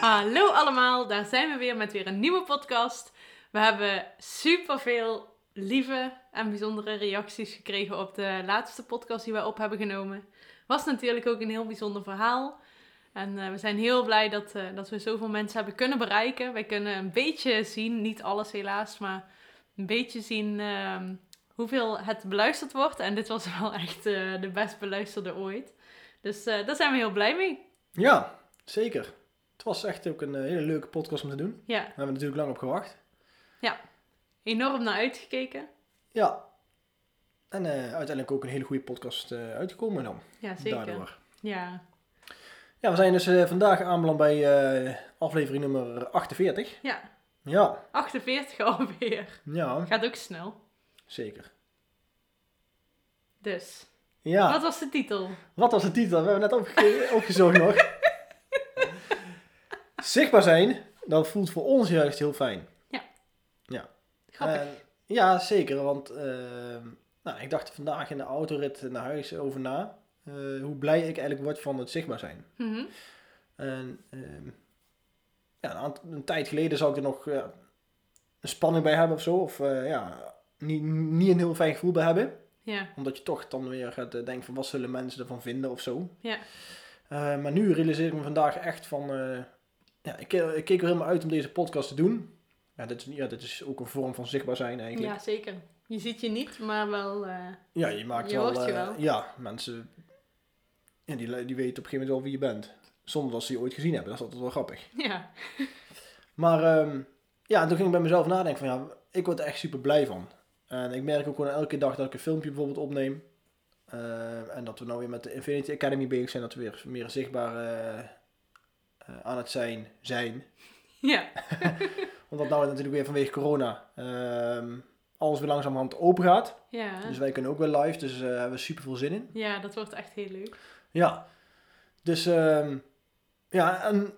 Hallo allemaal, daar zijn we weer met weer een nieuwe podcast. We hebben superveel lieve en bijzondere reacties gekregen op de laatste podcast die wij op hebben genomen. Was natuurlijk ook een heel bijzonder verhaal. En eh, we zijn heel blij dat, eh, dat we zoveel mensen hebben kunnen bereiken. Wij kunnen een beetje zien, niet alles helaas, maar een beetje zien ehm, hoeveel het beluisterd wordt. En dit was wel echt eh, de best beluisterde ooit. Dus eh, daar zijn we heel blij mee. Ja, zeker. Het was echt ook een eh, hele leuke podcast om te doen. Ja, Daar hebben we natuurlijk lang op gewacht. enorm naar uitgekeken. Ja. En uiteindelijk ook een hele goede podcast uitgekomen dan. Ja, zeker. Daardoor. Ja, Ja, we zijn dus vandaag aanbeland bij aflevering nummer 48. ja, Ja, 48 alweer. ja, Gaat ook snel. Zeker. Dus, Ja. wat was de titel? Wat was de titel? We hebben net opge- opgezocht nog. Zichtbaar zijn, dat voelt voor ons juist heel fijn. Grappig. En, ja, zeker. Want ehm, nou, ik dacht vandaag in de autorit naar huis over na. eh, hoe blij ik eigenlijk word van het zichtbaar zijn. Mhm. En ehm, ja, een, een tijd geleden zou ik er nog ja, een spanning bij hebben of zo. Of eh, ja, niet, niet een heel fijn gevoel bij hebben. Ja, Omdat je toch dan weer gaat eh, denken van wat zullen mensen ervan vinden of zo. ja, Eh, maar nu realiseer ik me vandaag echt van... eh, ja, ik, ik keek er helemaal uit om deze podcast te doen. Ja dit, is, ja, dit is ook een vorm van zichtbaar zijn eigenlijk. ja, zeker. Je ziet je niet, maar wel... Ja, je maakt Je wel... hoort je wel. Ja, mensen... Ja, die, die weten op een gegeven moment wel wie je bent. Zonder dat ze je ooit gezien hebben. Dat is altijd wel grappig. ja, Maar ehm, ja, toen ging ik bij mezelf nadenken van ja, ik word er echt super blij van. En ik merk ook gewoon elke dag dat ik een filmpje bijvoorbeeld opneem. Eh, en dat we nou weer met de Infinity Academy bezig zijn. Dat we weer meer zichtbaar eh, eh, aan het zijn zijn. ja, Omdat nou natuurlijk weer vanwege corona ehm, alles weer langzamerhand open gaat. ja. Dus wij kunnen ook weer live. Dus daar hebben we super veel zin in. Ja, dat wordt echt heel leuk. Ja. Dus ehm, ja, en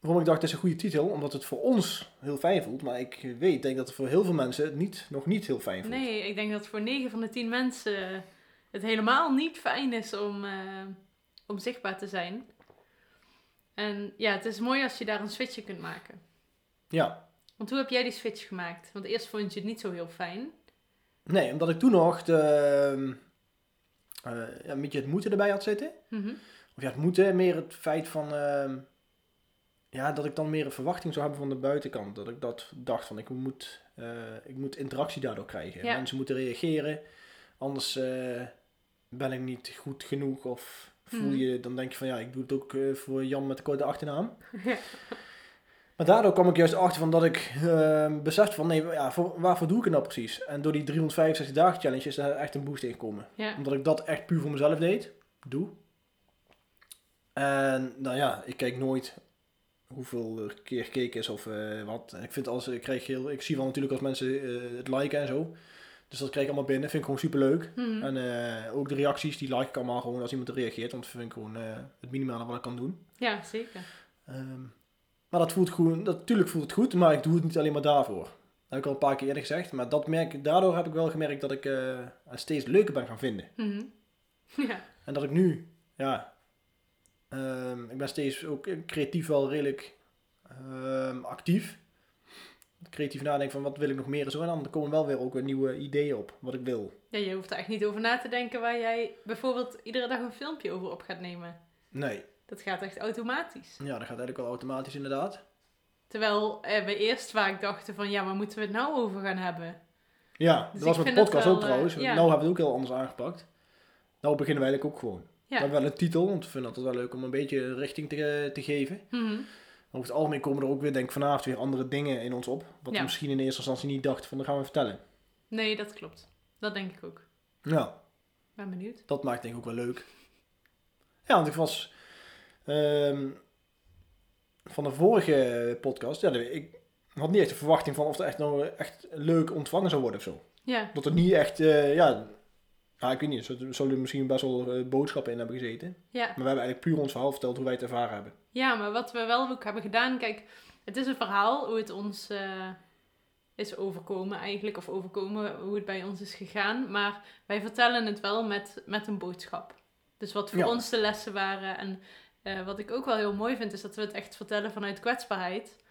waarom ik dacht, het is een goede titel, omdat het voor ons heel fijn voelt. Maar ik weet, denk dat het voor heel veel mensen het niet, nog niet heel fijn voelt. Nee, ik denk dat voor 9 van de 10 mensen het helemaal niet fijn is om, eh, om zichtbaar te zijn. En ja, het is mooi als je daar een switch kunt maken. Ja. Want hoe heb jij die switch gemaakt? Want eerst vond je het niet zo heel fijn. Nee, omdat ik toen nog de, ja, een beetje het moeten erbij had zitten. Mhm. Of ja, het moeten, meer het feit van... ja, dat ik dan meer een verwachting zou hebben van de buitenkant. Dat ik dat dacht van, ik moet, eh, ik moet interactie daardoor krijgen. Ja. Mensen moeten reageren. Anders eh, ben ik niet goed genoeg. Of voel Mhm. je, dan denk je van, ja, ik doe het ook eh, voor Jan met de korte achternaam. Ja. Maar daardoor kwam ik juist achter van dat ik uh, besefte van, nee, ja, voor, waarvoor doe ik het nou precies? En door die 365 dagen challenge is er echt een boost in gekomen Ja, omdat ik dat echt puur voor mezelf deed, doe. En nou ja, ik kijk nooit hoeveel er keer gekeken is of eh, wat. En ik vind als ik krijg heel, ik zie wel natuurlijk als mensen eh, het liken en zo. Dus dat krijg ik allemaal binnen, vind ik gewoon super leuk. Mhm. En eh, ook de reacties, die like ik allemaal gewoon als iemand reageert, want dat vind ik gewoon het minimale wat ik kan doen. ja zeker. Ehm, maar dat voelt dat, natuurlijk voelt het goed, maar ik doe het niet alleen maar daarvoor. Dat heb ik al een paar keer eerder gezegd, maar dat merk, daardoor heb ik wel gemerkt dat ik het steeds leuker ben gaan vinden. Mhm. Ja, En dat ik nu, ja, ehm, ik ben steeds ook creatief wel redelijk ehm, actief. Creatief nadenken van wat wil ik nog meer en zo. En dan komen wel weer ook weer nieuwe ideeën op, wat ik wil. ja, je hoeft er echt niet over na te denken waar jij bijvoorbeeld iedere dag een filmpje over op gaat nemen. Nee, Dat gaat echt automatisch. ja, dat gaat eigenlijk wel automatisch inderdaad. Terwijl eh, we eerst vaak dachten van, ja, waar moeten we het nou over gaan hebben? Ja, Dus dat was met de podcast wel, ook trouwens. eh, ja. Nou hebben we het ook heel anders aangepakt. Nou beginnen we eigenlijk ook gewoon. Ja. hebben wel een titel, want we vinden het wel leuk om een beetje richting te, te geven. Mhm. Over het algemeen komen er ook weer, denk ik, vanavond weer andere dingen in ons op. Wat Ja. we misschien in eerste instantie niet dachten van, dat gaan we vertellen. Nee, dat klopt. Dat denk ik ook. Ja, Ben benieuwd. dat maakt denk ik ook wel leuk. Ja, want ik was Ehm, van de vorige podcast, ja, ik had niet echt de verwachting van of het echt nou echt leuk ontvangen zou worden of zo. Ja. Dat er niet echt, eh, ja, ja, ik weet niet, er zullen er misschien best wel eh, boodschappen in hebben gezeten. Ja. Maar we hebben eigenlijk puur ons verhaal verteld hoe wij het ervaren hebben. ja, maar wat we wel ook hebben gedaan, kijk, het is een verhaal hoe het ons eh, is overkomen eigenlijk, of overkomen hoe het bij ons is gegaan. Maar wij vertellen het wel met, met een boodschap. Dus wat voor Ja. ons de lessen waren. En eh, wat ik ook wel heel mooi vind, is dat we het echt vertellen vanuit kwetsbaarheid.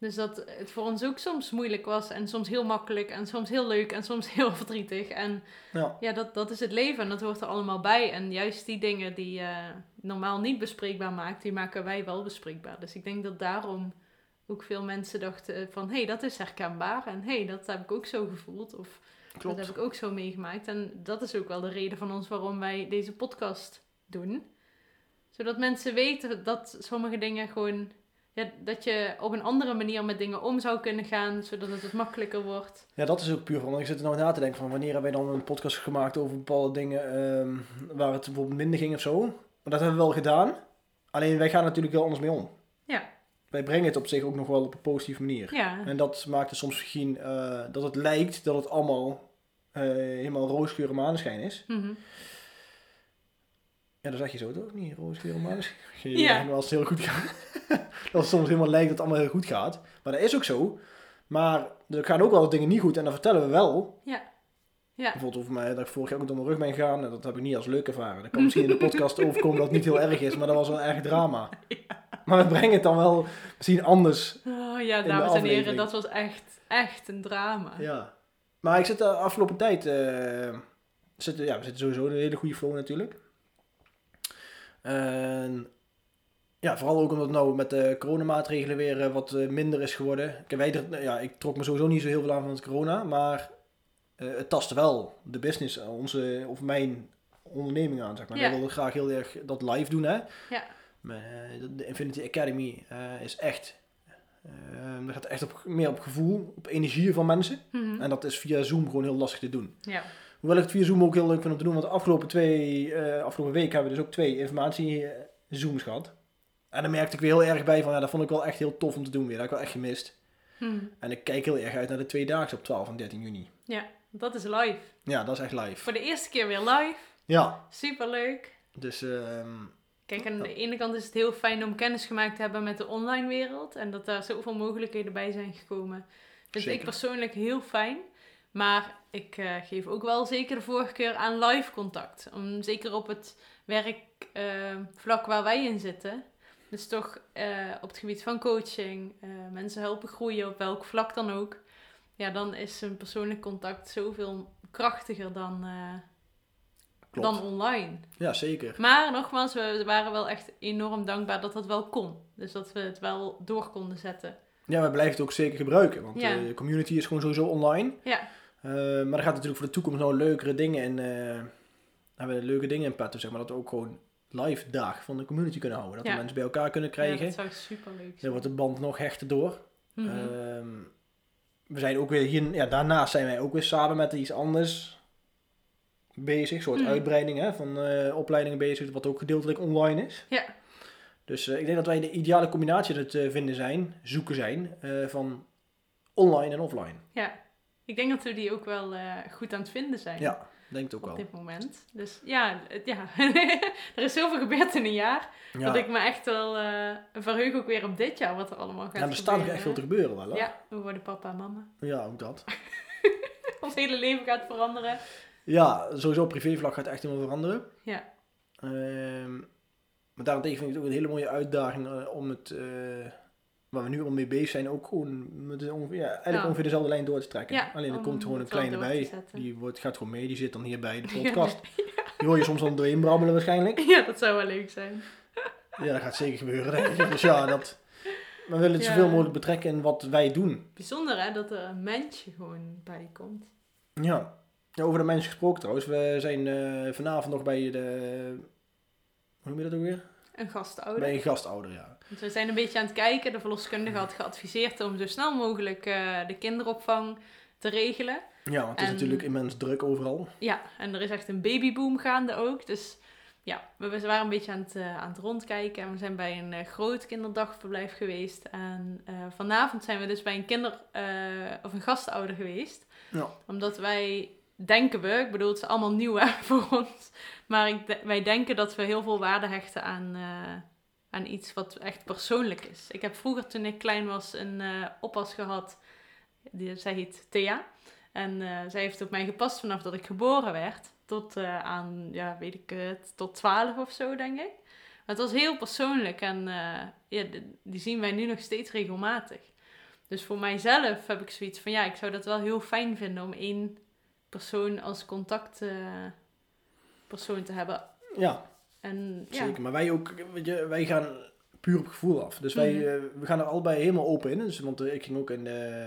Dus dat het voor ons ook soms moeilijk was en soms heel makkelijk en soms heel leuk en soms heel verdrietig. En Ja, ja, dat, dat is het leven en dat hoort er allemaal bij. En juist die dingen die je normaal niet bespreekbaar maakt, die maken wij wel bespreekbaar. Dus ik denk dat daarom ook veel mensen dachten van, hé, hey, dat is herkenbaar. En hé, hey, dat heb ik ook zo gevoeld. Of klopt. dat heb ik ook zo meegemaakt. En dat is ook wel de reden van ons waarom wij deze podcast doen. Zodat mensen weten dat sommige dingen gewoon... Ja, dat je op een andere manier met dingen om zou kunnen gaan, zodat het wat makkelijker wordt. Ja, dat is ook puur van. Ik zit er nou na te denken van wanneer hebben wij dan een podcast gemaakt over bepaalde dingen ehm, waar het bijvoorbeeld minder ging of zo. Maar dat hebben we wel gedaan. Alleen wij gaan natuurlijk wel anders mee om. Ja. Wij brengen het op zich ook nog wel op een positieve manier. Ja, En dat maakt het soms misschien eh, dat het lijkt dat het allemaal eh, helemaal roosgeur en maneschijn is. Mhm. Ja, dat zeg je zo toch? Niet en maneschijn? Ja. Als het heel goed gaat. dat het soms helemaal lijkt dat het allemaal heel goed gaat. Maar dat is ook zo. Maar er gaan ook wel dingen niet goed en dat vertellen we wel. Ja. Ja. Bijvoorbeeld over mij dat ik vorig jaar ook door mijn rug ben gegaan. En dat heb ik niet als leuk ervaren. Dat kan misschien in de podcast overkomen dat het niet heel erg is, maar dat was wel erg drama. Maar we brengen het dan wel misschien anders. Oh ja, dames en heren, dat was echt, echt een drama. Ja. Maar ik zit de afgelopen tijd... zitten, ja, we zitten sowieso in een hele goede flow natuurlijk. En ja, vooral ook omdat het nou met de coronamaatregelen weer eh, wat eh, minder is geworden. Kijk, wij, er- ja, ik trok me sowieso niet zo heel veel aan van het corona, maar eh, het tastte wel de business, onze, of mijn onderneming aan, zeg maar. Ja. Wij wilden graag heel erg dat live doen, hè. Ja. Maar, de- Infinity Academy is echt... eh dat gaat echt op, meer op gevoel, op energie van mensen. Mhm. En dat is via Zoom gewoon heel lastig te doen. Ja. Hoewel ik het via Zoom ook heel leuk vind om te doen, want de afgelopen twee, eh, afgelopen week hebben we dus ook twee informatie eh, Zooms gehad. En daar merkte ik weer heel erg bij van, ja, dat vond ik wel echt heel tof om te doen weer. Dat heb ik wel echt gemist. Mhm. En ik kijk heel erg uit naar de twee dagen op 12 en 13 juni. ja, dat is live. Ja, dat is echt live. Voor de eerste keer weer live. Ja, Super leuk. dus ehm, Kijk, aan de ene kant is het heel fijn om kennis gemaakt te hebben met de online wereld. En dat daar zoveel mogelijkheden bij zijn gekomen. Dus ik Zeker. persoonlijk heel fijn. Maar ik eh, geef ook wel zeker de voorkeur aan live contact. Om, zeker op het werkvlak waar wij in zitten. Dus toch eh, op het gebied van coaching, eh, mensen helpen groeien op welk vlak dan ook. Ja, dan is een persoonlijk contact zoveel krachtiger dan, eh, dan online. Ja, zeker. Maar nogmaals, we waren wel echt enorm dankbaar dat dat wel kon. Dus dat we het wel door konden zetten. Ja, we blijven het ook zeker gebruiken, want Ja. eh, de community is gewoon sowieso online. Ja, Eh, maar er gaat natuurlijk voor de toekomst nog leukere dingen en eh, hebben we leuke dingen in petto, zeg maar. Dat we ook gewoon live dagen van de community kunnen houden. Dat Ja. we mensen bij elkaar kunnen ja, krijgen. dat zou super leuk Dan zijn. wordt de band nog hechter door. Mhm. Ehm, we zijn ook weer hier, ja, daarnaast zijn wij ook weer samen met iets anders bezig. Een soort Mhm. uitbreiding hè, van eh, opleidingen bezig, wat ook gedeeltelijk online is. Ja. Dus ik denk dat wij de ideale combinatie het eh, vinden zijn, zoeken zijn, van online en offline. ja, ik denk dat we die ook wel eh, goed aan het vinden zijn. Ja, denk het ook Op wel. dit moment. Dus ja, het- ja. er is zoveel gebeurd in een jaar. Ja. Dat ik me echt wel eh verheug ook weer op dit jaar wat er allemaal gaat ja, er staat nog echt veel te gebeuren wel. hè? Ja, we worden papa en mama. ja, ook dat. Ons hele leven gaat veranderen. Ja, sowieso op privévlak gaat echt helemaal veranderen. Ja. Ehm, maar daarentegen vind ik het ook een hele mooie uitdaging eh, om het, waar we nu al mee bezig zijn, ook gewoon met de ongeveer, ja, eigenlijk ongeveer dezelfde lijn door te trekken. Ja, Alleen er om komt gewoon een kleine bij, die wordt, gaat gewoon mee, die zit dan hier bij de podcast. Die hoor je soms dan doorheen brabbelen waarschijnlijk. Ja, dat zou wel leuk zijn. Ja, dat gaat zeker gebeuren denk ik. Dus ja, dat, we willen het zoveel mogelijk betrekken in wat wij doen. Bijzonder hè, dat er een mensje gewoon bij komt. Ja. ja over de mensen gesproken trouwens. We zijn eh, vanavond nog bij de, hoe noem je dat ook weer? Een gastouder. Bij een gastouder, ja. Want we zijn een beetje aan het kijken. De verloskundige had geadviseerd om zo snel mogelijk eh, de kinderopvang te regelen. Ja, want het is natuurlijk immens druk overal. Ja, en er is echt een babyboom gaande ook. Dus ja, we waren een beetje aan het, eh, aan het rondkijken. En we zijn bij een eh, groot kinderdagverblijf geweest. En vanavond zijn we dus bij een kinder- of een gastouder geweest. Ja. Omdat wij denken we, ik bedoel, het is allemaal nieuw hè, voor ons. Maar ik wij denken dat we heel veel waarde hechten aan, aan iets wat echt persoonlijk is. Ik heb vroeger, toen ik klein was, een eh, oppas gehad. Die, zij heet Thea. En eh, zij heeft op mij gepast vanaf dat ik geboren werd. Tot eh, aan, ja, weet ik het, tot 12 of zo, denk ik. Het was heel persoonlijk en die zien wij nu nog steeds regelmatig. Dus voor mijzelf heb ik zoiets van, ja, ik zou dat wel heel fijn vinden om één persoon als contactpersoon persoon te hebben. Ja, En ja, zeker. Maar wij ook, weet je, wij gaan puur op gevoel af. Dus wij Mhm. eh, we gaan er allebei helemaal open in. Dus, want eh, ik ging ook in de,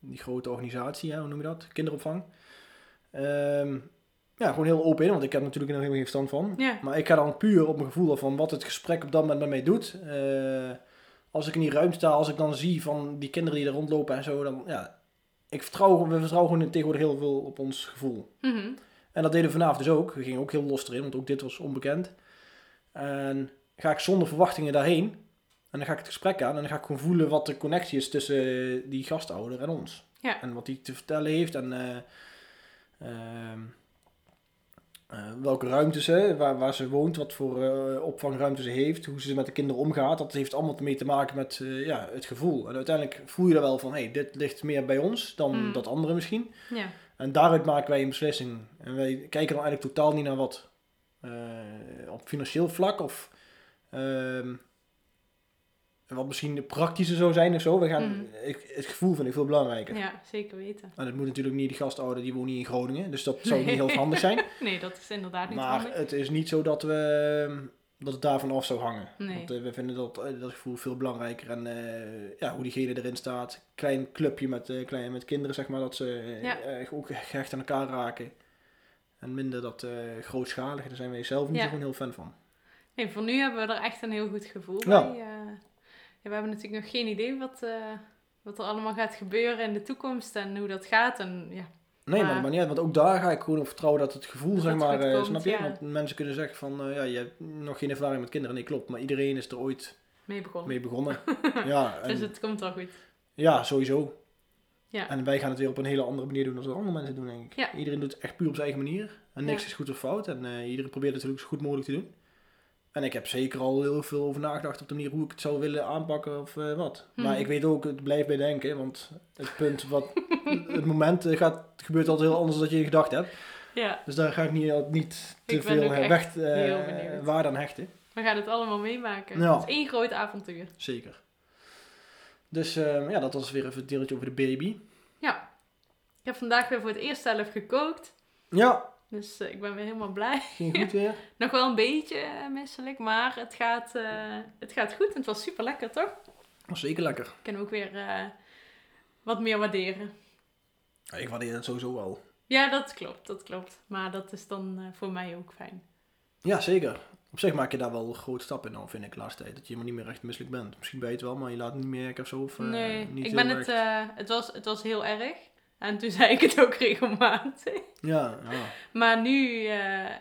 die grote organisatie, hè, hoe noem je dat? Kinderopvang. Ehm, ja, gewoon heel open in, want ik heb natuurlijk er helemaal geen verstand van. Maar ik ga dan puur op mijn gevoel af van wat het gesprek op dat moment met mij doet. Eh, als ik in die ruimte sta, als ik dan zie van die kinderen die er rondlopen en zo, dan ja, ik vertrouw, we vertrouwen gewoon tegenwoordig heel veel op ons gevoel. mhm, En dat deden we vanavond dus ook. We gingen ook heel los erin, want ook dit was onbekend. En ga ik zonder verwachtingen daarheen. En dan ga ik het gesprek aan en dan ga ik gewoon voelen wat de connectie is tussen die gastouder en ons. Ja. En wat hij te vertellen heeft en eh, ehm, eh, welke ruimtes, hè, waar, waar ze woont, wat voor eh, opvangruimte ze heeft, hoe ze met de kinderen omgaat. Dat heeft allemaal mee te maken met eh, ja, het gevoel. En uiteindelijk voel je er wel van, hé, hey, dit ligt meer bij ons dan Mm. dat andere misschien. ja, En daaruit maken wij een beslissing. En wij kijken dan eigenlijk totaal niet naar wat eh, op financieel vlak of ehm, wat misschien praktischer zou zijn of zo. We gaan, Mhm. ik, het gevoel vind ik veel belangrijker. ja, zeker weten. En het moet natuurlijk niet de gastouder, die woont niet in Groningen. Dus dat zou Nee. niet heel handig zijn. Nee, dat is inderdaad niet maar handig. het is niet zo dat, we, ehm, dat het daarvan af zou hangen. Nee. Want eh, we vinden dat, eh, dat gevoel veel belangrijker. En eh, ja, hoe diegene erin staat. Klein clubje met, eh, klein, met kinderen, zeg maar. Dat ze Ja. ook gehecht aan elkaar raken. En minder dat grootschalige. Daar zijn wij zelf niet Ja. gewoon heel fan van. Nee, voor nu hebben we er echt een heel goed gevoel Ja. bij. ja, we hebben natuurlijk nog geen idee wat, wat er allemaal gaat gebeuren in de toekomst en hoe dat gaat. En ja, Nee, maar, Maar- niet uit. Want ook daar ga ik gewoon op vertrouwen dat het gevoel, Dat zeg maar, eh, komt, snap je? ja. Want mensen kunnen zeggen van, eh, ja, je hebt nog geen ervaring met kinderen. Nee, klopt. Maar iedereen is er ooit mee begonnen. mee begonnen. ja, en- Dus het komt wel goed. Ja, sowieso. Ja. En wij gaan het weer op een hele andere manier doen dan dat andere mensen doen, denk ik. Ja. Iedereen doet het echt puur op zijn eigen manier. En niks Ja. is goed of fout. En eh, iedereen probeert het natuurlijk zo goed mogelijk te doen. En ik heb zeker al heel veel over nagedacht op de manier hoe ik het zou willen aanpakken of wat. Mhm. Maar ik weet ook, het blijft bij denken. Want het punt wat... het moment eh, gaat, gebeurt altijd heel anders dan dat je gedacht hebt. Ja, Dus daar ga ik niet, niet te veel eh, weg, benieuwd. waarde aan hechten. we gaan het allemaal meemaken. Ja. Het is één groot avontuur. Zeker. Dus eh, ja, dat was weer even het deeltje over de baby. Ja. Ik heb vandaag weer voor het eerst zelf gekookt. Ja, Dus eh, ik ben weer helemaal blij. ging goed weer. Nog wel een beetje misselijk, maar het gaat, het gaat goed en het was super lekker, toch? Was zeker lekker. Ik kan ook weer wat meer waarderen. Ik waardeer het sowieso wel. Ja, dat klopt, dat klopt. Maar dat is dan eh, voor mij ook fijn. Ja, zeker. Op zich maak je daar wel een grote stap in dan, vind ik, laatste tijd. Dat je helemaal niet meer echt misselijk bent. Misschien ben je het wel, maar je laat het niet merken of zo. Of, eh, nee, niet ik ben het, eh, het, was, het was heel erg. En toen zei ik het ook regelmatig. Ja, ja. Maar nu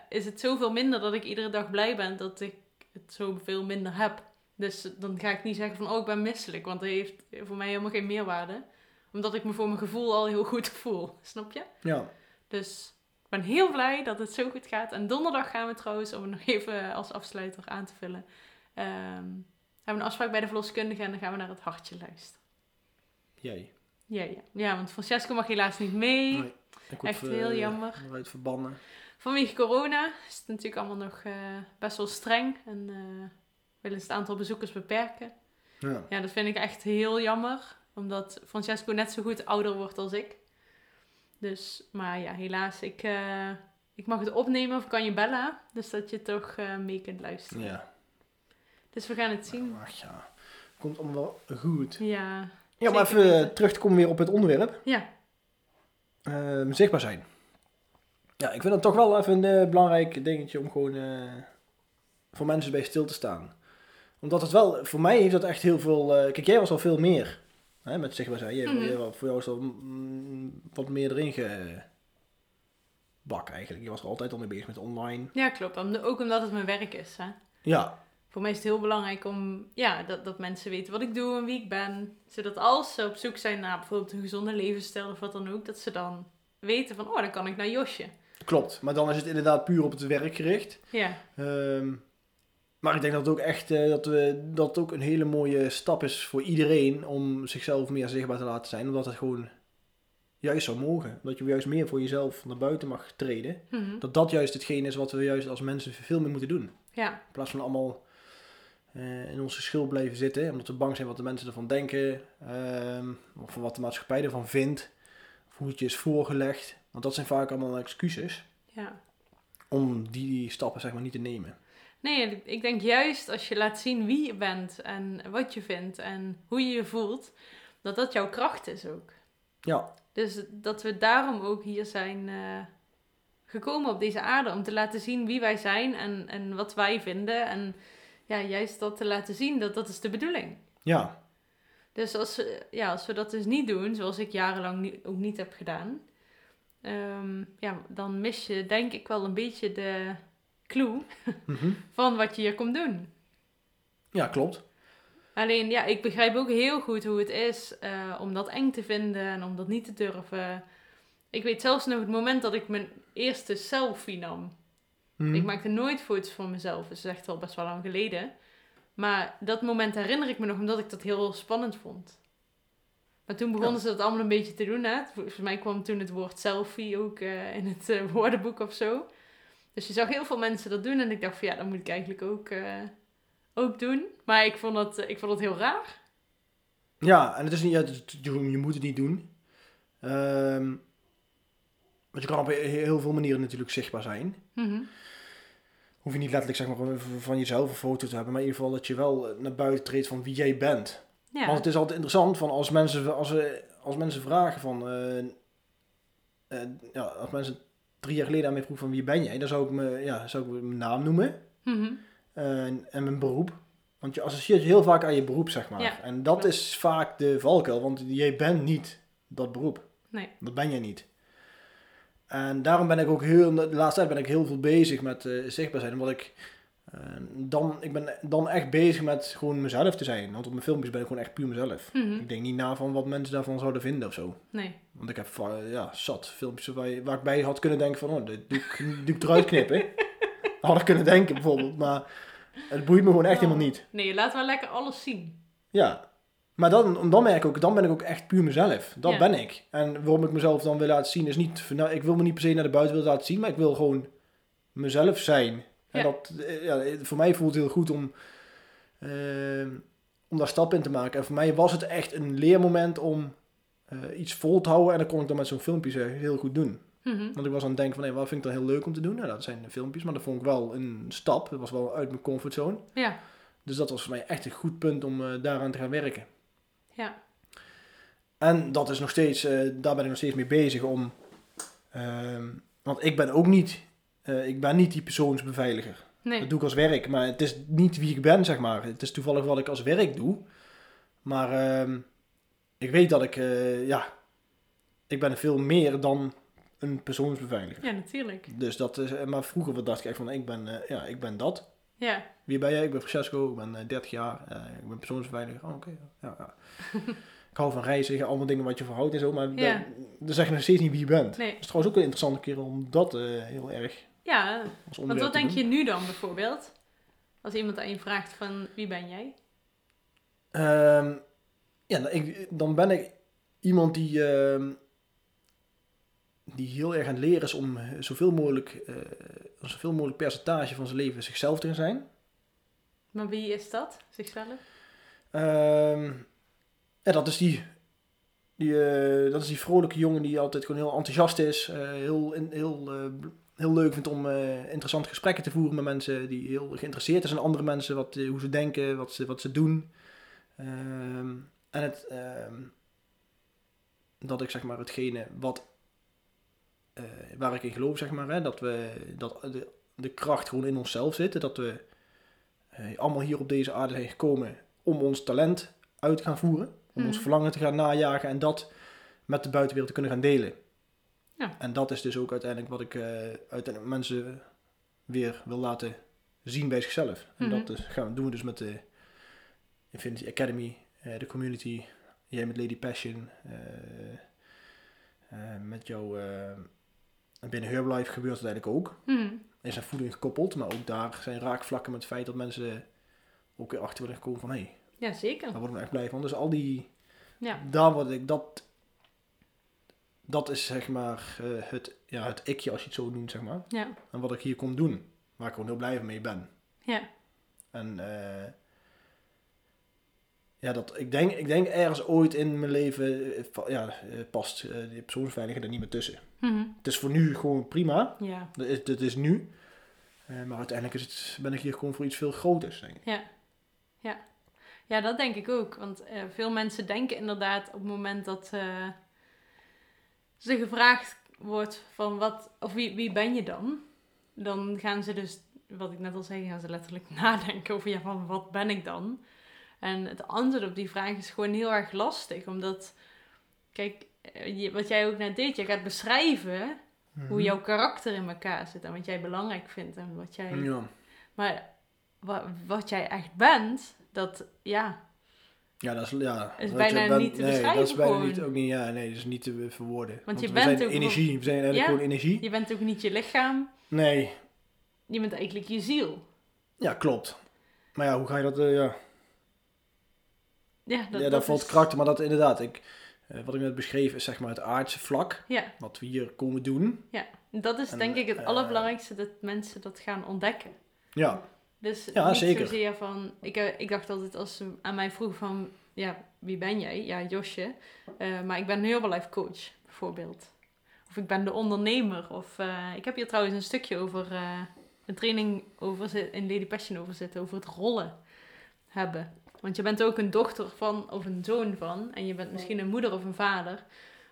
is het zoveel minder dat ik iedere dag blij ben dat ik het zoveel minder heb. Dus dan ga ik niet zeggen van, oh, ik ben misselijk. Want dat heeft voor mij helemaal geen meerwaarde. Omdat ik me voor mijn gevoel al heel goed voel. Snap je? ja. Dus ik ben heel blij dat het zo goed gaat. En donderdag gaan we trouwens, om het nog even als afsluiter aan te vullen, ehm, hebben we een afspraak bij de verloskundige en dan gaan we naar het hartje luisteren. Jij. Ja, ja. ja want Francesco mag helaas niet mee. Nee, ik word Echt heel jammer. Eruit verbannen. Vanwege corona is het natuurlijk allemaal nog eh, best wel streng. En eh willen ze het aantal bezoekers beperken. Ja. Ja, dat vind ik echt heel jammer. Omdat Francesco net zo goed ouder wordt als ik. Dus, maar ja, helaas. Ik, eh, ik mag het opnemen of kan je bellen. Dus dat je toch eh, mee kunt luisteren. Ja. Dus we gaan het zien. Ach ja. Komt allemaal wel goed. Ja. Ja, maar even weten. terug te komen weer op het onderwerp. Ja. Ehm, zichtbaar zijn. Ja, ik vind dat toch wel even een eh, belangrijk dingetje om gewoon eh, voor mensen bij stil te staan. Omdat het wel, voor mij heeft dat echt heel veel. eh, kijk, jij was al veel meer hè, met zichtbaar zijn. Jij, Mhm. jij wel- voor jou is mm, wat meer erin bak eigenlijk. Je was er altijd al mee bezig met online. Ja, klopt. Om- Ook omdat het mijn werk is. Hè? Ja, Voor mij is het heel belangrijk om ja, dat, dat mensen weten wat ik doe en wie ik ben. Zodat als ze op zoek zijn naar bijvoorbeeld een gezonde levensstijl of wat dan ook, dat ze dan weten van, oh, dan kan ik naar Josje. klopt. Maar dan is het inderdaad puur op het werk gericht. Ja, Ehm, maar ik denk dat het ook echt eh, dat we, dat het ook een hele mooie stap is voor iedereen om zichzelf meer zichtbaar te laten zijn. Omdat het gewoon juist zou mogen. Dat je juist meer voor jezelf naar buiten mag treden. Mhm. Dat dat juist hetgeen is wat we juist als mensen veel meer moeten doen. ja, In plaats van allemaal eh, in onze schil blijven zitten. Omdat we bang zijn wat de mensen ervan denken. ehm, of wat de maatschappij ervan vindt. Of hoe het je is voorgelegd. Want dat zijn vaak allemaal excuses ja. om die stappen zeg maar niet te nemen. Nee, ik- denk juist als je laat zien wie je bent en wat je vindt en hoe je je voelt, dat dat jouw kracht is ook. Ja, Dus dat we daarom ook hier zijn eh, gekomen op deze aarde. Om te laten zien wie wij zijn en, en wat wij vinden. En ja, juist dat te laten zien, dat dat is de bedoeling. ja, Dus als, we- ja, als we dat dus niet doen, zoals ik jarenlang ni- ook niet heb gedaan. ehm, ja, dan mis je denk ik wel een beetje de clue Mhm. van wat je hier komt doen. ja klopt. Alleen, ja, ik begrijp ook heel goed hoe het is eh, om dat eng te vinden en om dat niet te durven. Ik weet zelfs nog het moment dat ik mijn eerste selfie nam. Mhm. Ik maakte nooit foto's van mezelf, dus dat is echt al best wel lang geleden. Maar dat moment herinner ik me nog omdat ik dat heel spannend vond. Maar toen begonnen Ja. ze dat allemaal een beetje te doen. Hè? Volgens mij kwam toen het woord selfie ook eh, in het eh, woordenboek of zo. Dus je zag heel veel mensen dat doen en ik dacht van ja, dat moet ik eigenlijk ook, eh, ook doen. Maar ik vond, dat, ik vond het heel raar. Ja, en het is niet, ja, je, moet het niet doen. Ehm, want je kan op he- heel veel manieren natuurlijk zichtbaar zijn. Mhm. Hoef je niet letterlijk zeg maar, van- jezelf een foto te hebben, maar in ieder geval dat je wel naar buiten treedt van wie jij bent. Ja. Want het is altijd interessant van als mensen, als, we- als mensen vragen van, eh, eh, ja, als mensen drie jaar geleden aan mij vroegen van wie ben jij, dan zou ik, me, ja, zou ik mijn naam noemen Mhm. en, en mijn beroep. Want je associeert je heel vaak aan je beroep, zeg maar. Ja, en dat is vaak de valkuil, want jij bent niet dat beroep. Nee. Dat ben je niet. En daarom ben ik ook heel, de laatste tijd ben ik heel veel bezig met eh, zichtbaar zijn. Omdat ik eh, dan, ik ben dan echt bezig met gewoon mezelf te zijn. Want op mijn filmpjes ben ik gewoon echt puur mezelf. Mhm. Ik denk niet na van wat mensen daarvan zouden vinden of zo. Nee. Want ik heb va- ja, zat filmpjes waar, je- waar ik bij had kunnen denken van, oh, dit doe ik, doe ik eruit knippen. had ik kunnen denken bijvoorbeeld. Maar het boeit me gewoon echt helemaal niet. Nee, laat wel lekker alles zien. Ja. Maar dan, dan, merk ik ook, dan ben ik ook echt puur mezelf. Dat Ja. ben ik. En waarom ik mezelf dan wil laten zien is niet... Nou, ik wil me niet per se naar de buitenwereld laten zien, maar ik wil gewoon mezelf zijn. En dat, eh, ja, voor mij voelt het heel goed om, eh, om daar stap in te maken. En voor mij was het echt een leermoment om eh, iets vol te houden. En dat kon ik dan met zo'n filmpje eh, heel goed doen. Mhm. Want ik was aan het denken van, hé, wat vind ik dan heel leuk om te doen? Nou, dat zijn de filmpjes, maar dat vond ik wel een stap. Dat was wel uit mijn comfortzone. Ja. Dus dat was voor mij echt een goed punt om eh, daaraan te gaan werken. Ja. En dat is nog steeds, eh, daar ben ik nog steeds mee bezig om. ehm, want ik ben ook niet, eh, ik ben niet die persoonsbeveiliger. Nee. Dat doe ik als werk, maar het is niet wie ik ben, zeg maar. Het is toevallig wat ik als werk doe. Maar ehm, ik weet dat ik, eh, ja, ik ben veel meer dan een persoonsbeveiliger. Ja, natuurlijk. Dus dat is, eh, maar vroeger dacht ik echt van, ik ben, ja, ik ben dat. Ja. Wie ben jij? Ik ben Francesco, ik ben eh, 30 jaar, ik ben persoonsbeveiliger. Oh, oké. Ja, ja. ik hou van reizen, allemaal dingen wat je verhoudt en zo, maar Ja. dan, dan zeg je nog steeds niet wie je bent. Nee. Dat is trouwens ook een interessante keer om dat heel erg Ja, want wat denk doen. je nu dan bijvoorbeeld? Als iemand aan je vraagt van wie ben jij? Ehm, ja, dan, ik, dan ben ik iemand die, ehm, die heel erg aan het leren is om eh, zoveel mogelijk, eh, zoveel mogelijk percentage van zijn leven zichzelf te zijn. Maar wie is dat? Zichzelf? Ehm, ja, dat is die, die, eh, dat is die vrolijke jongen die altijd gewoon heel enthousiast is. heel, in- heel, heel leuk vindt om eh, interessante gesprekken te voeren met mensen. Die heel geïnteresseerd is in andere mensen. Wat, eh, hoe ze denken, wat ze, wat ze doen. Ehm, en het, ehm, dat ik zeg maar hetgene wat, eh, waar ik in geloof, zeg maar. Hè, dat we, dat de, de kracht gewoon in onszelf zit. Dat we allemaal hier op deze aarde zijn gekomen om ons talent uit te gaan voeren. Om ons Mhm. verlangen te gaan najagen en dat met de buitenwereld te kunnen gaan delen. Ja. En dat is dus ook uiteindelijk wat ik eh, uiteindelijk mensen weer wil laten zien bij zichzelf. En Mhm. dat dus, gaan we, doen we dus met de Infinity Academy, eh, de community, jij met Lady Passion, eh, met jou binnen Herbalife gebeurt het eigenlijk ook. Mhm. Is aan voeding gekoppeld, maar ook daar zijn raakvlakken met het feit dat mensen ook weer achter willen komen van hé, hey, Ja, zeker. daar worden we echt blij van. Dus al die, Ja. daar word ik, dat, dat is zeg maar eh, het, ja, het ikje als je het zo noemt, zeg maar. Ja. En wat ik hier kom doen, waar ik gewoon heel blij mee ben. Ja. En eh, ja, dat, ik, denk, ik denk ergens ooit in mijn leven eh, ja, past eh, die persoonsveiligheid er niet meer tussen. Mhm. Het is voor nu gewoon prima. Ja. Dat is, dat is nu. Maar uiteindelijk is het, ben ik hier gewoon voor iets veel groters, denk ik. Ja. Ja. Ja, dat denk ik ook. Want veel mensen denken inderdaad op het moment dat ze gevraagd wordt van wat, of wie, wie ben je dan? Dan gaan ze dus, wat ik net al zei, gaan ze letterlijk nadenken over ja, van wat ben ik dan? En het antwoord op die vraag is gewoon heel erg lastig. Omdat, kijk, eh, wat jij ook net deed, je gaat beschrijven hoe jouw karakter in elkaar zit en wat jij belangrijk vindt en wat jij Ja. maar wa- wat jij echt bent, dat ja, Ja, dat is, ja, Is bijna je niet te nee, dat is bijna gewoon. niet, ook niet, ja, nee, dat is niet te verwoorden. Want, je we bent zijn ook energie, we zijn eigenlijk Ja. gewoon energie. je bent ook niet je lichaam, Nee, je bent eigenlijk je ziel. ja, klopt. Maar ja, hoe ga je dat, eh, ja, Ja, dat, ja, valt is- karakter, maar dat inderdaad, ik, eh, wat ik net beschreef is zeg maar het aardse vlak, Ja, wat we hier komen doen. dat is En, denk ik het eh, allerbelangrijkste dat mensen dat gaan ontdekken. Ja, Dus Ja, niet zeker. zozeer van, ik, eh, ik dacht altijd als ze aan mij vroeg van, ja, wie ben jij? Ja, Josje. Eh, maar ik ben een Herbalife coach, bijvoorbeeld. Of ik ben de ondernemer. Of eh, ik heb hier trouwens een stukje over eh, een training over in Lady Passion over zitten, over het rollen hebben. Want je bent ook een dochter van, of een zoon van, en je bent misschien een moeder of een vader.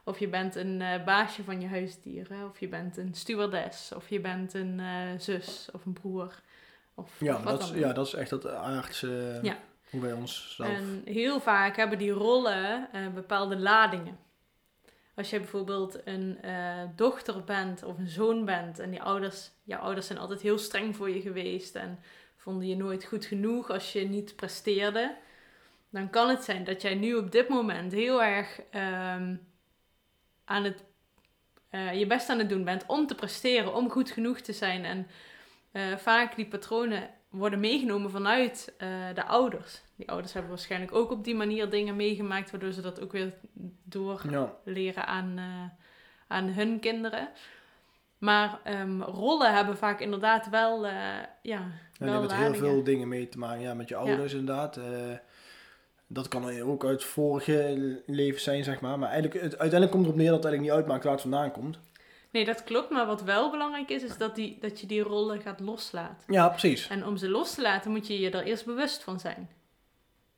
Of je bent een eh, baasje van je huisdieren, of je bent een stewardess, of je bent een eh, zus of een broer. Of, ja, of dat, is, ja, dat is echt het aardse, Ja. hoe wij ons zelf... En heel vaak hebben die rollen eh, bepaalde ladingen. Als je bijvoorbeeld een eh, dochter bent of een zoon bent en die ouders, jouw ouders zijn altijd heel streng voor je geweest en vonden je nooit goed genoeg als je niet presteerde, dan kan het zijn dat jij nu op dit moment heel erg ehm, aan het, eh, je best aan het doen bent om te presteren, om goed genoeg te zijn. En eh, vaak die patronen worden meegenomen vanuit eh, de ouders. Die ouders hebben waarschijnlijk ook op die manier dingen meegemaakt, waardoor ze dat ook weer doorleren ja, aan, eh, aan hun kinderen. Maar ehm, rollen hebben vaak inderdaad wel, eh ja, wel je hebt heel veel dingen mee te maken, ja, met je ouders inderdaad. dat kan ook uit vorige levens zijn, zeg maar. Maar eigenlijk, het, uiteindelijk komt erop neer dat het eigenlijk niet uitmaakt waar het vandaan komt. Nee, dat klopt. Maar wat wel belangrijk is, is dat, die, dat je die rollen gaat loslaten. Ja, precies. En om ze los te laten, moet je je er eerst bewust van zijn.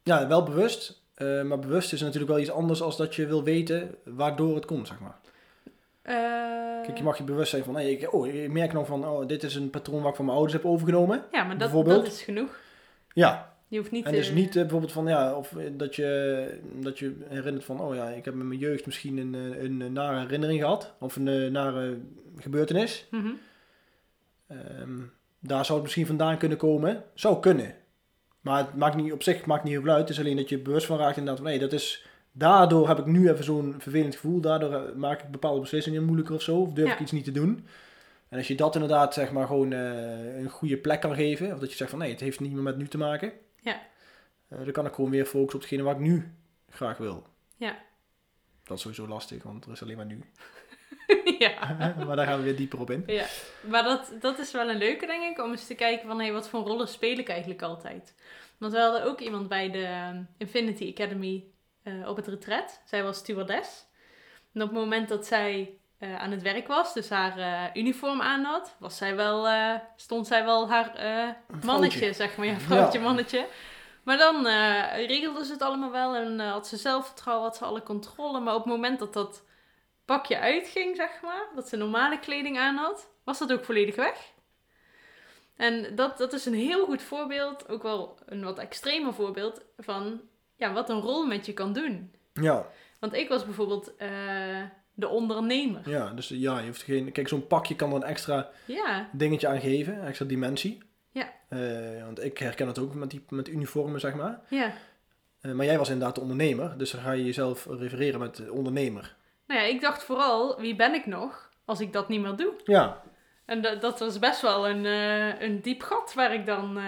Ja, wel bewust. eh, maar bewust is natuurlijk wel iets anders als dat je wil weten waardoor het komt, zeg maar. Eh, Kijk, je mag je bewust zijn van, hey, ik, oh, ik merk nog van, oh, dit is een patroon wat ik van mijn ouders heb overgenomen. ja, maar dat, dat is genoeg. Ja, Je hoeft niet... en dus eh, niet eh, bijvoorbeeld van, ja, of eh, dat je, dat je herinnert van, oh ja, ik heb in mijn jeugd misschien een, een, een nare herinnering gehad. Of een nare gebeurtenis. mhm. Ehm, daar zou het misschien vandaan kunnen komen. Zou kunnen. Maar het maakt niet, op zich maakt niet heel veel uit. Het is alleen dat je bewust van raakt inderdaad van, nee, dat is... Daardoor heb ik nu even zo'n vervelend gevoel. Daardoor maak ik bepaalde beslissingen moeilijker of zo. Of durf Ja. ik iets niet te doen. En als je dat inderdaad, zeg maar, gewoon een goede plek kan geven. Of dat je zegt van, nee, het heeft niet meer met nu te maken. Ja. eh, dan kan ik gewoon weer focussen op hetgene wat ik nu graag wil. Ja. Dat is sowieso lastig, want er is alleen maar nu. ja. maar daar gaan we weer dieper op in. Ja, maar dat, dat is wel een leuke, denk ik, om eens te kijken van hey, wat voor rollen speel ik eigenlijk altijd. Want we hadden ook iemand bij de ehm, Infinity Academy eh, op het retret. Zij was stewardess. En op het moment dat zij eh, aan het werk was, dus haar eh, uniform aan had, was zij wel, eh, stond zij wel haar mannetje, zeg maar. Ja, vrouwtje, Ja. mannetje. Maar dan regelde ze het allemaal wel en had ze zelfvertrouwen, had ze alle controle. Maar op het moment dat dat pakje uitging, zeg maar, dat ze normale kleding aan had, was dat ook volledig weg. En dat, dat is een heel goed voorbeeld, ook wel een wat extremer voorbeeld van ja, wat een rol met je kan doen. Ja, Want ik was bijvoorbeeld de ondernemer. Ja, dus ja, je hoeft geen... Kijk, zo'n pakje kan er een extra Ja, dingetje aan geven, extra dimensie. Ja. Eh, want ik herken het ook met die met uniformen, zeg maar. ja. Eh, maar jij was inderdaad de ondernemer, dus dan ga je jezelf refereren met de ondernemer. Nou ja, ik dacht vooral, wie ben ik nog als ik dat niet meer doe? Ja, En dat, dat was best wel een, eh, een diep gat waar ik dan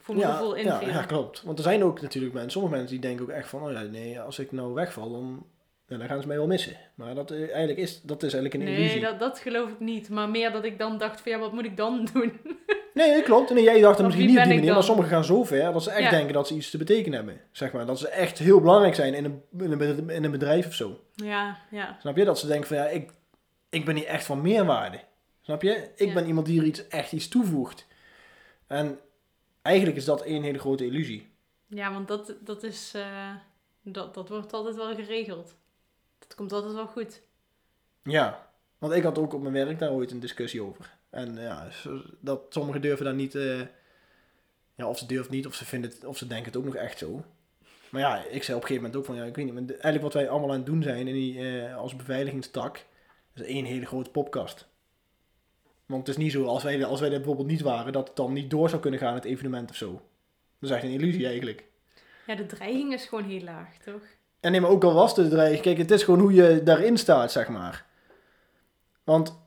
voor mijn ja, gevoel in ja, ja, klopt. Want er zijn ook natuurlijk mensen, sommige mensen die denken ook echt van, oh ja, nee, als ik nou wegval, dan, ja, dan gaan ze mij wel missen. Maar dat, eh, eigenlijk is, dat is eigenlijk een Nee, illusie. dat, dat geloof ik niet. Maar meer dat ik dan dacht van ja, wat moet ik dan doen? Nee, dat klopt. Nee, jij dacht Want misschien niet op die manier, maar sommigen gaan zo ver dat ze echt Ja. denken dat ze iets te betekenen hebben. Zeg maar, dat ze echt heel belangrijk zijn in een, in een, bed- in een bedrijf of zo. Ja, ja. Snap je? Dat ze denken van ja, ik, ik ben niet echt van meerwaarde. Snap je? Ik Ja. ben iemand die er iets, echt iets toevoegt. En eigenlijk is dat één hele grote illusie. Ja, want dat, dat is... eh, dat, dat wordt altijd wel geregeld. Dat komt altijd wel goed. Ja, want ik had ook op mijn werk daar ooit een discussie over. En ja, dat sommigen durven daar niet, eh, ja, of ze durven niet, of ze, vinden het, of ze denken het ook nog echt zo. Maar ja, ik zei op een gegeven moment ook van, ja, ik weet niet, maar eigenlijk wat wij allemaal aan het doen zijn in die, eh, als beveiligingstak, is één hele grote popkast. Want het is niet zo, als wij, als wij er bijvoorbeeld niet waren, dat het dan niet door zou kunnen gaan, het evenement of zo. Dat is echt een illusie eigenlijk. Ja, de dreiging is gewoon heel laag, toch? En nee, maar ook al was de dreiging, kijk, het is gewoon hoe je daarin staat, zeg maar. Want,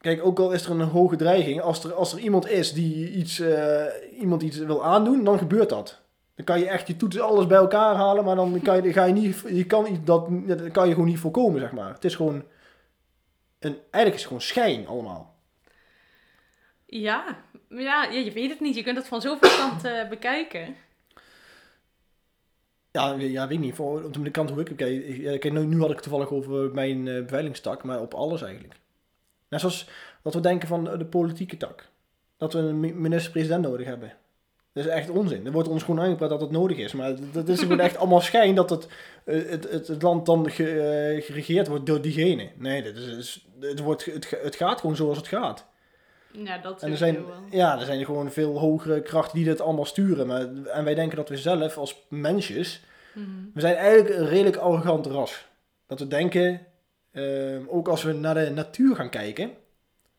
kijk, ook al is er een hoge dreiging, als er, als er iemand is die iets, eh, iemand iets wil aandoen, dan gebeurt dat. Dan kan je echt je toetsen alles bij elkaar halen, maar dan kan je, ga je niet, je kan, dat, dat kan je gewoon niet voorkomen, zeg maar. Het is gewoon, een, eigenlijk is gewoon schijn allemaal. Ja, ja, ja, je weet het niet. Je kunt het van zoveel kanten eh, bekijken. Ja, ja, weet ik niet. Voor, op de kant hoe ik kijk. nu, had ik toevallig over mijn eh beveiligingstak, maar op alles eigenlijk. Net zoals dat we denken van de politieke tak. Dat we een mi- minister-president nodig hebben. Dat is echt onzin. Er wordt ons gewoon aangepraat dat het nodig is. Maar dat- is gewoon echt allemaal schijn dat het, eh, het, het, het land dan ge- eh, geregeerd wordt door diegene. Nee, dat is, het, wordt, het, het gaat gewoon zoals het gaat. Ja, dat En er zijn, wel. ja, er zijn gewoon veel hogere krachten die dat allemaal sturen. Maar, en wij denken dat we zelf als mensjes Mhm. we zijn eigenlijk een redelijk arrogant ras. Dat we denken, ehm, ook als we naar de natuur gaan kijken,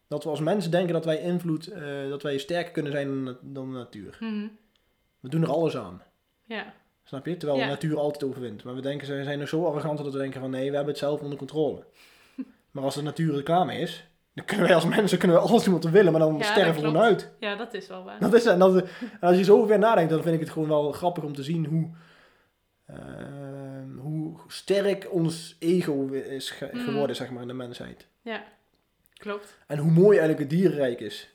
dat we als mensen denken dat wij invloed, eh, dat wij sterker kunnen zijn dan, dan de natuur. Mhm. We doen er alles aan. Ja. Snap je? Terwijl Ja. de natuur altijd overwint. Maar we denken, ze zijn er zo arrogant dat we denken van nee, we hebben het zelf onder controle. maar als de natuur er klaar mee is, dan kunnen wij als mensen kunnen we alles doen wat we willen, maar dan Ja, sterven dat we gewoon uit. ja, dat is wel waar. Dat is, en, dat, en als je zo ver nadenkt, dan vind ik het gewoon wel grappig om te zien hoe, ehm, hoe sterk ons ego is ge- Mm. geworden, zeg maar, in de mensheid. Ja, klopt. En hoe mooi eigenlijk het dierenrijk is.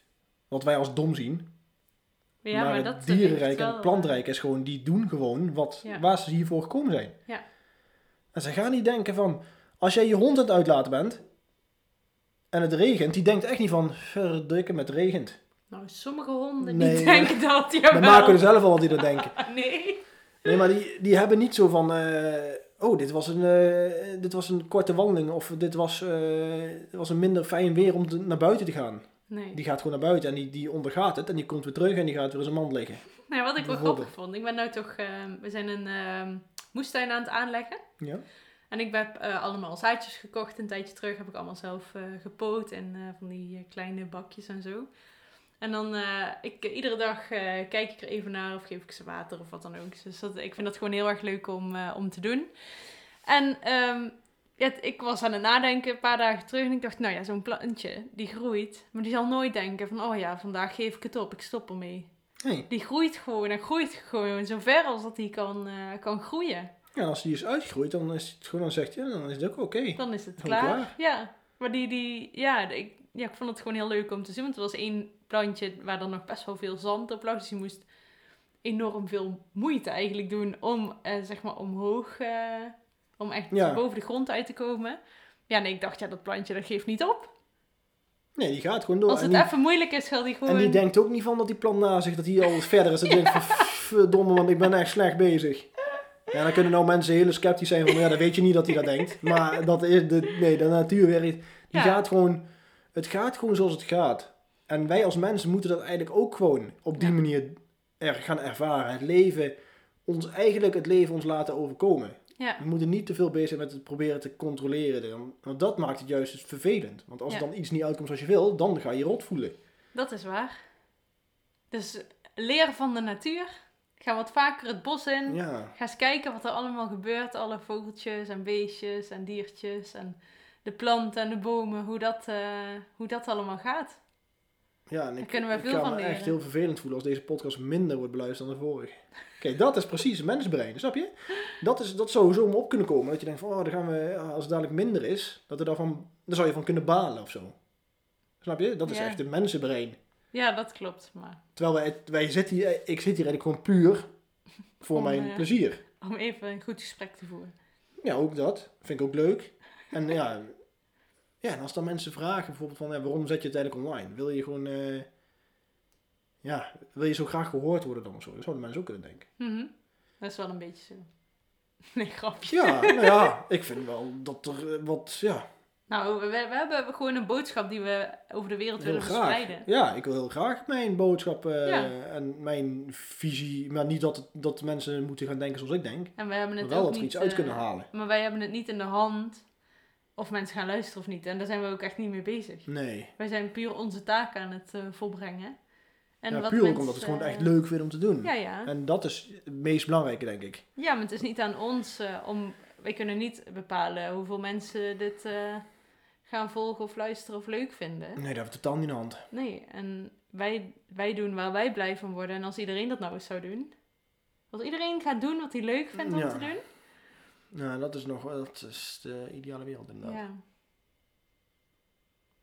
Wat wij als dom zien. Ja, maar, maar, dat het heeft dierenrijk en het plantrijk is gewoon, die doen gewoon wat, Ja. waar ze hiervoor gekomen zijn. Ja. En ze gaan niet denken van, als jij je hond aan het uitlaten bent, en het regent, die denkt echt niet van, verdikke met regent. Nou, sommige honden Nee, die denken dat, We jawel. maken er zelf al wat die dat denken. Nee. Nee, maar die, die hebben niet zo van, eh, oh, dit was, een, eh, dit was een korte wandeling, of dit was, eh, dit was een minder fijn weer om te- naar buiten te gaan. Nee. Die gaat gewoon naar buiten en die, die ondergaat het en die komt weer terug en die gaat weer in zijn mand liggen. Nou, wat ik wel grappig vond. Ik ben nou toch... we zijn een moestuin aan het aanleggen. Ja? En ik heb eh, allemaal zaadjes gekocht een tijdje terug. Heb ik allemaal zelf eh, gepoot en eh, van die kleine bakjes en zo. En dan, ik, iedere dag kijk ik er even naar of geef ik ze water of wat dan ook. Dus dat, ik vind dat gewoon heel erg leuk om, om te doen. En ehm, ja, ik was aan het nadenken een paar dagen terug en ik dacht, nou ja, zo'n plantje, die groeit. Maar die zal nooit denken van, oh ja, vandaag geef ik het op, ik stop ermee. Nee. Die groeit gewoon en groeit gewoon zo ver als dat die kan, kan groeien. Ja, en als die is uitgegroeid, dan is het gewoon, dan zegt hij, ja, dan is het ook oké. Dan is het klaar. klaar. Ja, maar die, die ja, ik, ja, ik vond het gewoon heel leuk om te zien. Want er was één plantje waar dan nog best wel veel zand op lag. Dus je moest enorm veel moeite eigenlijk doen om, eh, zeg maar, omhoog, eh, om echt Ja. boven de grond uit te komen. Ja, nee, ik dacht, ja, dat plantje dat geeft niet op. Nee, die gaat gewoon door. Als en, het die, even moeilijk is, gaat die gewoon... en die denkt ook niet van dat die plant na zich, dat hij al verder is. Dat hij denkt van, verdomme, want ik ben echt slecht bezig. Ja, dan kunnen nou mensen heel sceptisch zijn van, ja, dan weet je niet dat hij dat denkt. Maar dat is, de, nee, de natuur werkt, die Ja. gaat gewoon, het gaat gewoon zoals het gaat. En wij als mensen moeten dat eigenlijk ook gewoon op die Ja. manier er gaan ervaren. Het leven, ons, eigenlijk het leven ons laten overkomen. Ja. We moeten niet te veel bezig zijn met het proberen te controleren. Want dat maakt het juist dus vervelend. Want als er dan iets niet uitkomt zoals je wil, dan ga je je rot voelen. Dat is waar. Dus leer van de natuur. Ga wat vaker het bos in. Ja, Ga eens kijken wat er allemaal gebeurt. Alle vogeltjes en beestjes en diertjes en de planten en de bomen. Hoe dat, eh, hoe dat allemaal gaat. ja en ik, kunnen we ik veel ga van me leren. echt heel vervelend voelen als deze podcast minder wordt beluisterd dan de vorige. Kijk, dat is precies een mensbrein, snap je? Dat is dat zou zo op kunnen komen. Dat je denkt van, oh, dan gaan we, als het dadelijk minder is, dat er daarvan, daar zou je van kunnen balen of zo. Snap je? Dat is Ja. echt een mensenbrein. Ja, dat klopt. Maar Terwijl wij, wij zitten hier, ik zit hier eigenlijk gewoon puur voor Om, mijn eh, plezier. om even een goed gesprek te voeren. Ja, ook dat. Vind ik ook leuk. En ja, ja en als dan mensen vragen bijvoorbeeld van, ja, waarom zet je het eigenlijk online? Wil je gewoon, eh, ja, wil je zo graag gehoord worden dan of zo? Dat zouden mensen ook kunnen denken. Mhm. Dat is wel een beetje zo. Nee, grapje. Ja, nou ja, ik vind wel dat er eh, wat, ja, Nou, we, we hebben gewoon een boodschap die we over de wereld heel willen graag. verspreiden. Ja, ik wil heel graag mijn boodschap eh, Ja. en mijn visie, maar niet dat, dat mensen moeten gaan denken zoals ik denk. En wij hebben Maar het wel ook dat we iets uit eh, kunnen halen. Maar wij hebben het niet in de hand of mensen gaan luisteren of niet. En daar zijn we ook echt niet mee bezig. Nee. Wij zijn puur onze taak aan het eh, volbrengen. En ja, wat puur ook mensen, omdat het gewoon eh, echt leuk vinden om te doen. Ja, ja. En dat is het meest belangrijke, denk ik. ja, maar het is niet aan ons eh, om... Wij kunnen niet bepalen hoeveel mensen dit eh, gaan volgen of luisteren of leuk vinden. Nee, dat heeft totaal niet in de hand. Nee, en wij, wij doen waar wij blij van worden. En als iedereen dat nou eens zou doen... Als iedereen gaat doen wat hij leuk vindt om Ja. te doen... Nou, dat is nog dat is de ideale wereld inderdaad. Ja.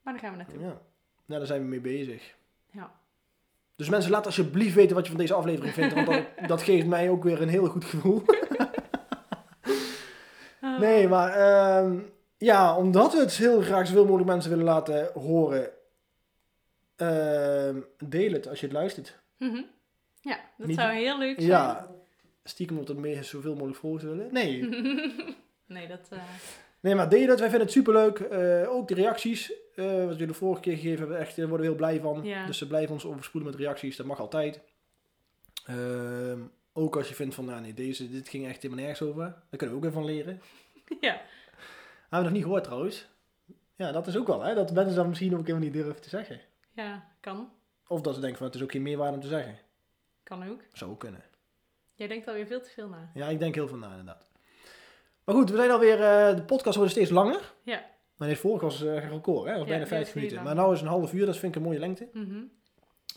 Maar daar gaan we naartoe. Ja. Nou, daar zijn we mee bezig. Ja. Dus mensen, laat alsjeblieft weten wat je van deze aflevering vindt. Want dat, dat geeft mij ook weer een heel goed gevoel. Nee, maar ehm, ja, omdat we het heel graag zoveel mogelijk mensen willen laten horen. ehm, deel het als je het luistert. Mhm. Ja, dat Niet- zou heel leuk zijn. Ja, stiekem op het meer zoveel mogelijk volgers willen. Nee, nee, dat... eh, nee maar deel het. Wij vinden het superleuk. Eh ook de reacties, eh, wat jullie de vorige keer gegeven hebben, echt, daar worden we heel blij van. Ja. Dus ze blijven ons overspoelen met reacties. Dat mag altijd. Ehm, ook als je vindt van, nou nee, deze, dit ging echt helemaal nergens over. Daar kunnen we ook weer van leren. ja. Hebben we nog niet gehoord trouwens. Ja, dat is ook wel, hè. Dat mensen dan misschien ook helemaal niet durven te zeggen. ja, kan. Of dat ze denken van, het is ook geen meerwaarde om te zeggen. Kan ook. Zou ook kunnen. Jij denkt alweer veel te veel na. Ja, ik denk heel veel na inderdaad. Maar goed, we zijn alweer, eh de podcast wordt steeds langer. Ja. Maar dit vorige was eh record, hè. Was Ja, bijna die 50 was heel minuten. lang. Maar nu is een half uur, dat vind ik een mooie lengte. Mhm.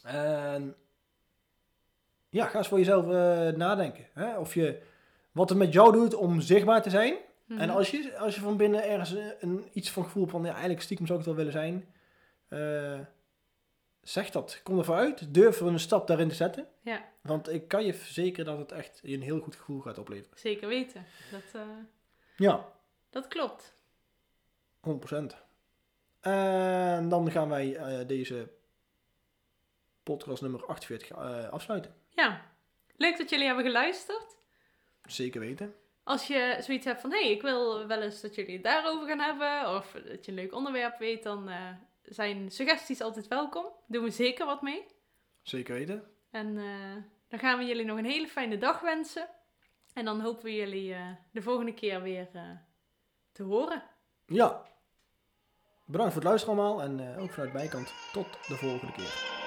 En ja, ga eens voor jezelf eh, nadenken. Hè? Of je, wat het met jou doet om zichtbaar te zijn. Mhm. En als je, als je van binnen ergens een, een- iets van gevoel van, ja, eigenlijk stiekem zou ik het wel willen zijn. eh, zeg dat. Kom ervoor uit. Durf een stap daarin te zetten. Ja, Want ik kan je verzekeren dat het echt je een heel goed gevoel gaat opleveren. zeker weten. Dat, eh, Ja, dat klopt. 100%. En dan gaan wij eh, deze podcast nummer 48 eh, afsluiten. Ja. Leuk dat jullie hebben geluisterd. Zeker weten. Als je zoiets hebt van, hé, hey, ik wil wel eens dat jullie het daarover gaan hebben. Of dat je een leuk onderwerp weet, dan eh, zijn suggesties altijd welkom. Doen we zeker wat mee. Zeker weten. En eh, dan gaan we jullie nog een hele fijne dag wensen. En dan hopen we jullie eh, de volgende keer weer te horen. Ja. Bedankt voor het luisteren allemaal en ook vanuit mijn kant tot de volgende keer.